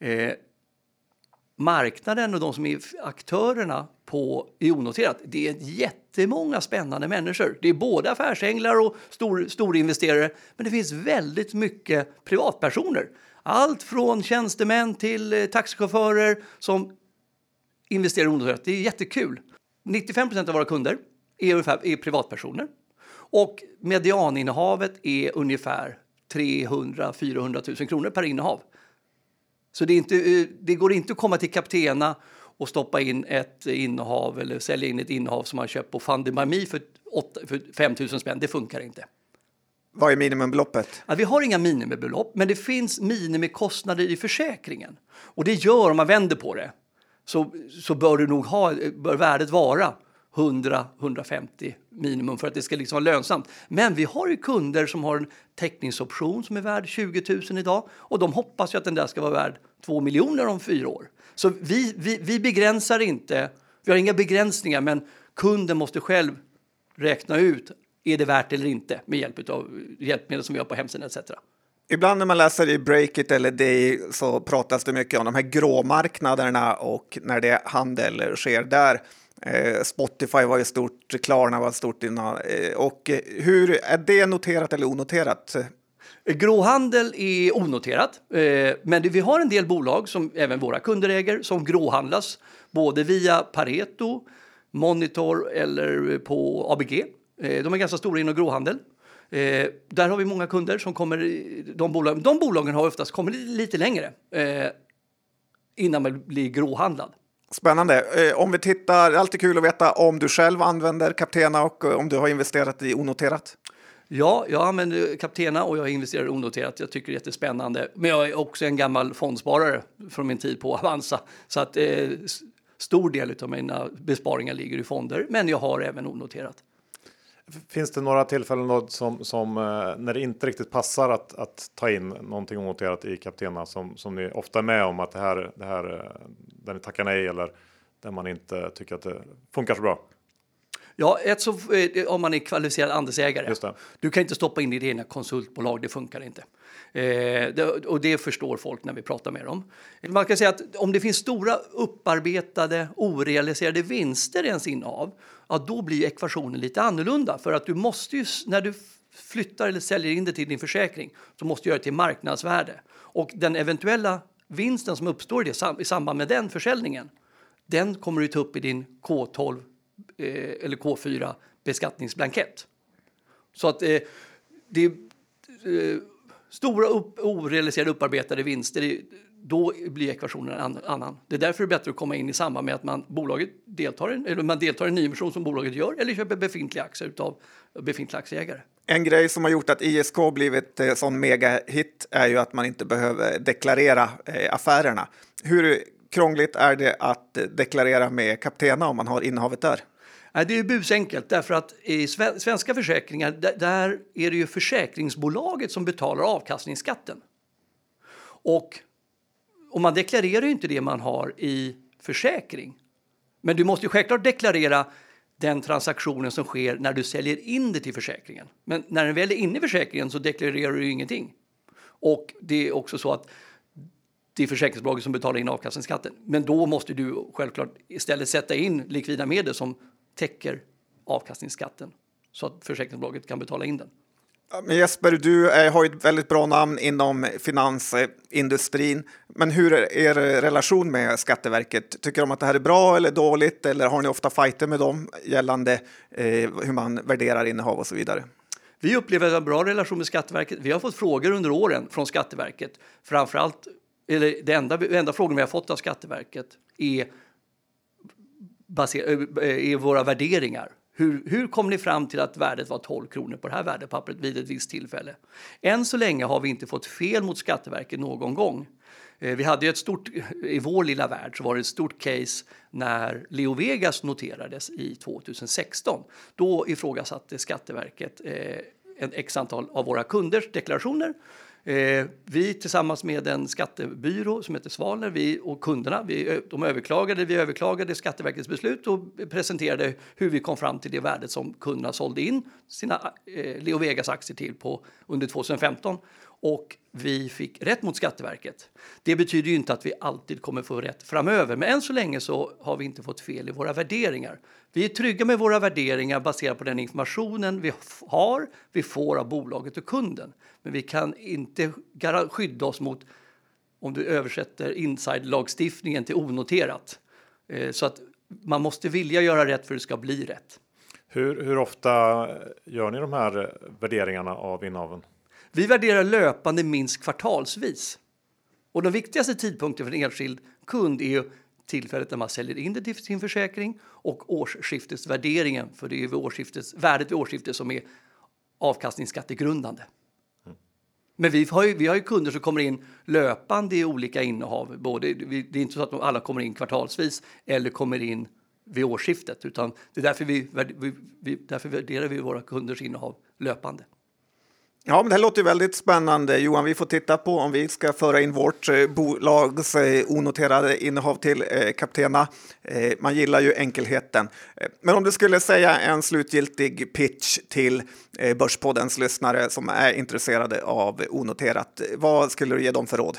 Eh, marknaden och de som är aktörerna på, i onoterat, det är jättemånga spännande människor. Det är både affärsänglar och stor, storinvesterare, men det finns väldigt mycket privatpersoner. Allt från tjänstemän till eh, taxichaufförer som investerar i onoterat. Det är jättekul. 95 procent av våra kunder är, ungefär, är privatpersoner. Och medianinnehavet är ungefär 300-400 000 kronor per innehav. Så det, inte, eh, det, går inte att komma till Captena och stoppa in ett innehav eller sälja in ett innehav som man köpt på Fundemami för, för 5 000 spänn. Det funkar inte. Vad är minimibeloppet? Ja, vi har inga minimibelopp, men det finns minimikostnader i försäkringen. Och det gör, om man vänder på det, så, så bör, du nog ha, bör värdet vara 100-150 minimum för att det ska liksom vara lönsamt. Men vi har ju kunder som har en täckningsoption som är värd 20 000 idag och de hoppas ju att den där ska vara värd 2 miljoner om fyra år. Så vi, vi, vi begränsar inte, vi har inga begränsningar men kunden måste själv räkna ut är det värt eller inte med hjälp av hjälpmedel som vi har på hemsidan etc. Ibland när man läser i Breakit eller Day så pratas det mycket om de här gråmarknaderna och när det handel sker där. Eh, Spotify var ju stort, Klarna var stort innan. Eh, och hur är det noterat eller onoterat? Gråhandel är onoterat, eh, men vi har en del bolag som även våra kunder äger som gråhandlas både via Pareto, Monitor eller på ABG. Eh, de är ganska stora inom gråhandel. Där har vi många kunder som kommer, de bolagen, de bolagen har oftast kommit lite längre innan man blir gråhandlad. Spännande. Eh, om vi tittar, alltid kul att veta om du själv använder Captena och eh, om du har investerat i onoterat. Ja, jag använder Captena och jag investerar onoterat. Jag tycker det är jättespännande. Men jag är också en gammal fondsparare från min tid på <laughs> Avanza. Så att eh, stor del av mina besparingar ligger i fonder, men jag har även onoterat. Finns det några tillfällen då som, som eh, när det inte riktigt passar att, att ta in någonting onoterat i Captena som, som ni ofta är med om att det här, det här eh, där ni tackar nej eller där man inte tycker att det funkar så bra? Ja, ett så, eh, om man är kvalificerad andelsägare. Du kan inte stoppa in i det ena konsultbolag, det funkar inte. Eh, och det förstår folk när vi pratar med dem. Man kan säga att om det finns stora upparbetade orealiserade vinster i ens innehav, ja, då blir ekvationen lite annorlunda. För att du måste ju, när du flyttar eller säljer in det till din försäkring, så måste du göra det till marknadsvärde. Och den eventuella vinsten som uppstår i, det, i samband med den försäljningen, den kommer du ta upp i din K12 eh, eller K4 beskattningsblankett. Så att eh, det eh, stora upp, orealiserade upparbetade vinster, då blir ekvationen en annan. Det är därför det är bättre att komma in i samband med att man, bolaget deltar, eller man deltar i en nyemission som bolaget gör eller köper befintliga aktier av befintliga aktieägare. En grej som har gjort att ISK blivit eh, sån megahit är ju att man inte behöver deklarera eh, affärerna. Hur krångligt är det att eh, deklarera med Captena om man har innehavet där? Det är busenkelt därför att i svenska försäkringar där är det ju försäkringsbolaget som betalar avkastningsskatten. Och, och man deklarerar ju inte det man har i försäkring. Men du måste ju självklart deklarera den transaktionen som sker när du säljer in det till försäkringen. Men när den väl är inne i försäkringen så deklarerar du ingenting. Och det är också så att det är försäkringsbolaget som betalar in avkastningsskatten. Men då måste du självklart istället sätta in likvida medel som täcker avkastningsskatten så att försäkringsbolaget kan betala in den. Men Jesper, du är, har ett väldigt bra namn inom finansindustrin. Men hur är er relation med Skatteverket? Tycker de att det här är bra eller dåligt? Eller har ni ofta fighter med dem gällande eh, hur man värderar innehav och så vidare? Vi upplever en bra relation med Skatteverket. Vi har fått frågor under åren från Skatteverket. Framförallt, eller det enda, enda frågan vi har fått av Skatteverket är baser, eh, eh, är våra värderingar. Hur, hur kom ni fram till att värdet var 12 kronor på det här värdepappret vid ett visst tillfälle? Än så länge har vi inte fått fel mot Skatteverket någon gång. Eh, vi hade ett stort, i vår lilla värld så var det ett stort case när Leo Vegas noterades i 2016. Då ifrågasatte Skatteverket eh, ett x antal av våra kunders deklarationer Eh, vi tillsammans med en skattebyrå som heter Svalner vi och kunderna, vi, de överklagade, vi överklagade Skatteverkets beslut och presenterade hur vi kom fram till det värdet som kunderna sålde in sina eh, Leo Vegas aktier till på under 2015 och vi fick rätt mot Skatteverket. Det betyder ju inte att vi alltid kommer få rätt framöver, men än så länge så har vi inte fått fel i våra värderingar. Vi är trygga med våra värderingar baserat på den informationen vi har, vi får av bolaget och kunden. Men vi kan inte skydda oss mot om du översätter inside-lagstiftningen till onoterat. Eh, så att man måste vilja göra rätt för att det ska bli rätt. Hur, hur ofta gör ni de här eh, värderingarna av innehaven? Vi värderar löpande minst kvartalsvis. Och den viktigaste tidpunkten för en enskild kund är tillfället när man säljer in det till sin försäkring och årsskiftesvärderingen, för det är vid årsskiftes, värdet vid årsskiftet som är avkastningsskattegrundande. Men vi har, ju, vi har ju kunder som kommer in löpande i olika innehav. Både, det är inte så att alla kommer in kvartalsvis eller kommer in vid årsskiftet, utan det är därför vi, vi, vi därför värderar vi våra kunders innehav löpande. Ja, men det låter väldigt spännande. Johan, vi får titta på om vi ska föra in vårt eh, bolags eh, onoterade innehav till eh, Kaptena. Man gillar ju enkelheten. Men om du skulle säga en slutgiltig pitch till Börspoddens lyssnare som är intresserade av onoterat, vad skulle du ge dem för råd?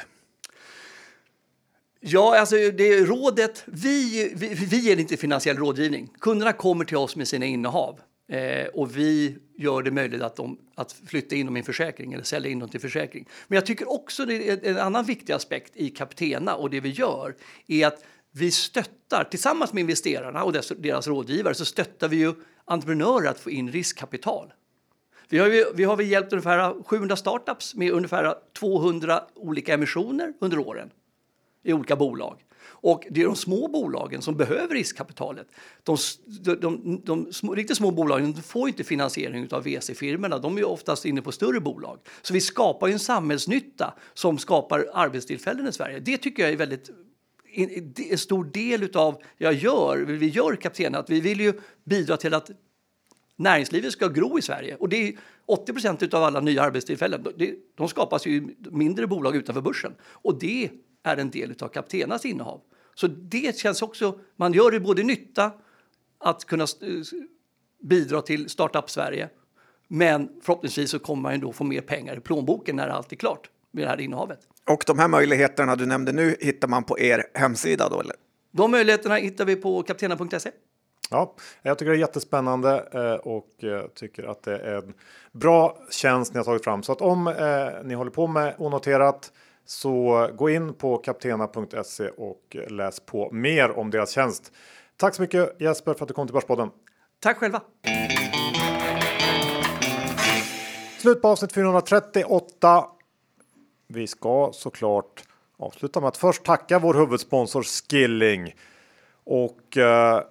Ja, alltså det rådet, vi, vi, vi ger inte finansiell rådgivning. Kunderna kommer till oss med sina innehav. Eh, och vi gör det möjligt att, de, att flytta in dem i en försäkring eller sälja in dem till försäkring. Men jag tycker också det är en annan viktig aspekt i Captena och det vi gör är att vi stöttar tillsammans med investerarna och deras, deras rådgivare så stöttar vi ju entreprenörer att få in riskkapital. Vi har, ju, vi har hjälpt ungefär 700 startups med ungefär 200 olika emissioner under åren i olika bolag. Och det är de små bolagen som behöver riskkapitalet. De, de, de, de små, riktigt små bolagen får inte finansiering av VC-firmorna. De är oftast inne på större bolag. Så vi skapar en samhällsnytta som skapar arbetstillfällen i Sverige. Det tycker jag är väldigt en stor del av jag gör, vi gör kapten, att vi vill ju bidra till att näringslivet ska gro i Sverige. Och det är 80 procent av alla nya arbetstillfällen, de skapas i mindre bolag utanför börsen. Och det är en del av Captenas innehav. Så det känns också, man gör det både nytta att kunna bidra till Startup Sverige men förhoppningsvis så kommer man då få mer pengar i plånboken när allt är klart med det här innehavet. Och de här möjligheterna du nämnde nu hittar man på er hemsida då eller? De möjligheterna hittar vi på kaptena.se. Ja, jag tycker det är jättespännande eh, och eh, tycker att det är en bra tjänst ni har tagit fram. Så att om eh, ni håller på med onoterat så gå in på kaptena.se och läs på mer om deras tjänst. Tack så mycket Jesper för att du kom till Börspodden. Tack själva. Slut på avsnitt 438. Vi ska såklart avsluta med att först tacka vår huvudsponsor Skilling. Och eh,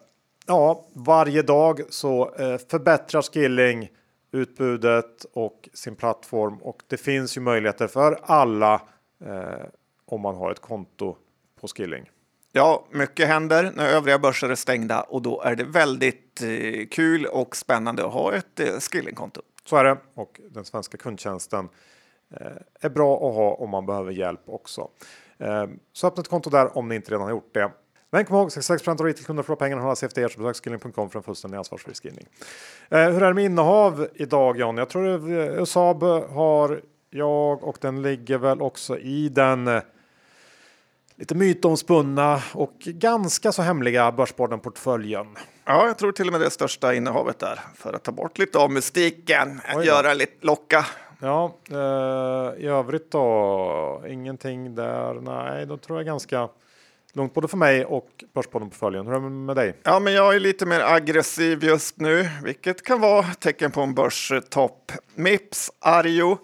ja, varje dag så eh, förbättrar Skilling utbudet och sin plattform och det finns ju möjligheter för alla eh, om man har ett konto på Skilling. Ja, mycket händer när övriga börser är stängda och då är det väldigt eh, kul och spännande att ha ett eh, Skillingkonto. Så är det och den svenska kundtjänsten eh, är bra att ha om man behöver hjälp också. Eh, så öppna ett konto där om ni inte redan har gjort det. Men kom ihåg 66 av retailkunder får pengarna hållas efter er så besök skilling.com för en fullständig ansvarsfri skrivning. Eh, hur är det med innehav idag John? Jag tror USAB har jag och den ligger väl också i den eh, lite mytomspunna och ganska så hemliga Börspodden-portföljen. Ja, jag tror till och med det största innehavet där för att ta bort lite av mystiken, göra lite locka. Ja, eh, i övrigt då ingenting där. Nej, då tror jag ganska lugnt både för mig och Börspodden-portföljen. Hur är det med dig? Ja, men jag är lite mer aggressiv just nu, vilket kan vara tecken på en börstopp. Mips, Arjo,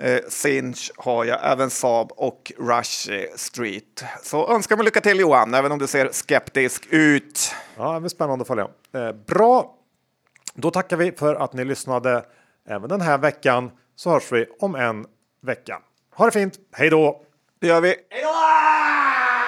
Eh, Sinch har jag, även Saab och Rush Street. Så önskar mig lycka till Johan, även om du ser skeptisk ut. Ja, det blir spännande att följa. Eh, bra! Då tackar vi för att ni lyssnade även den här veckan så hörs vi om en vecka. Ha det fint! Hej då! Det gör vi. Hej då!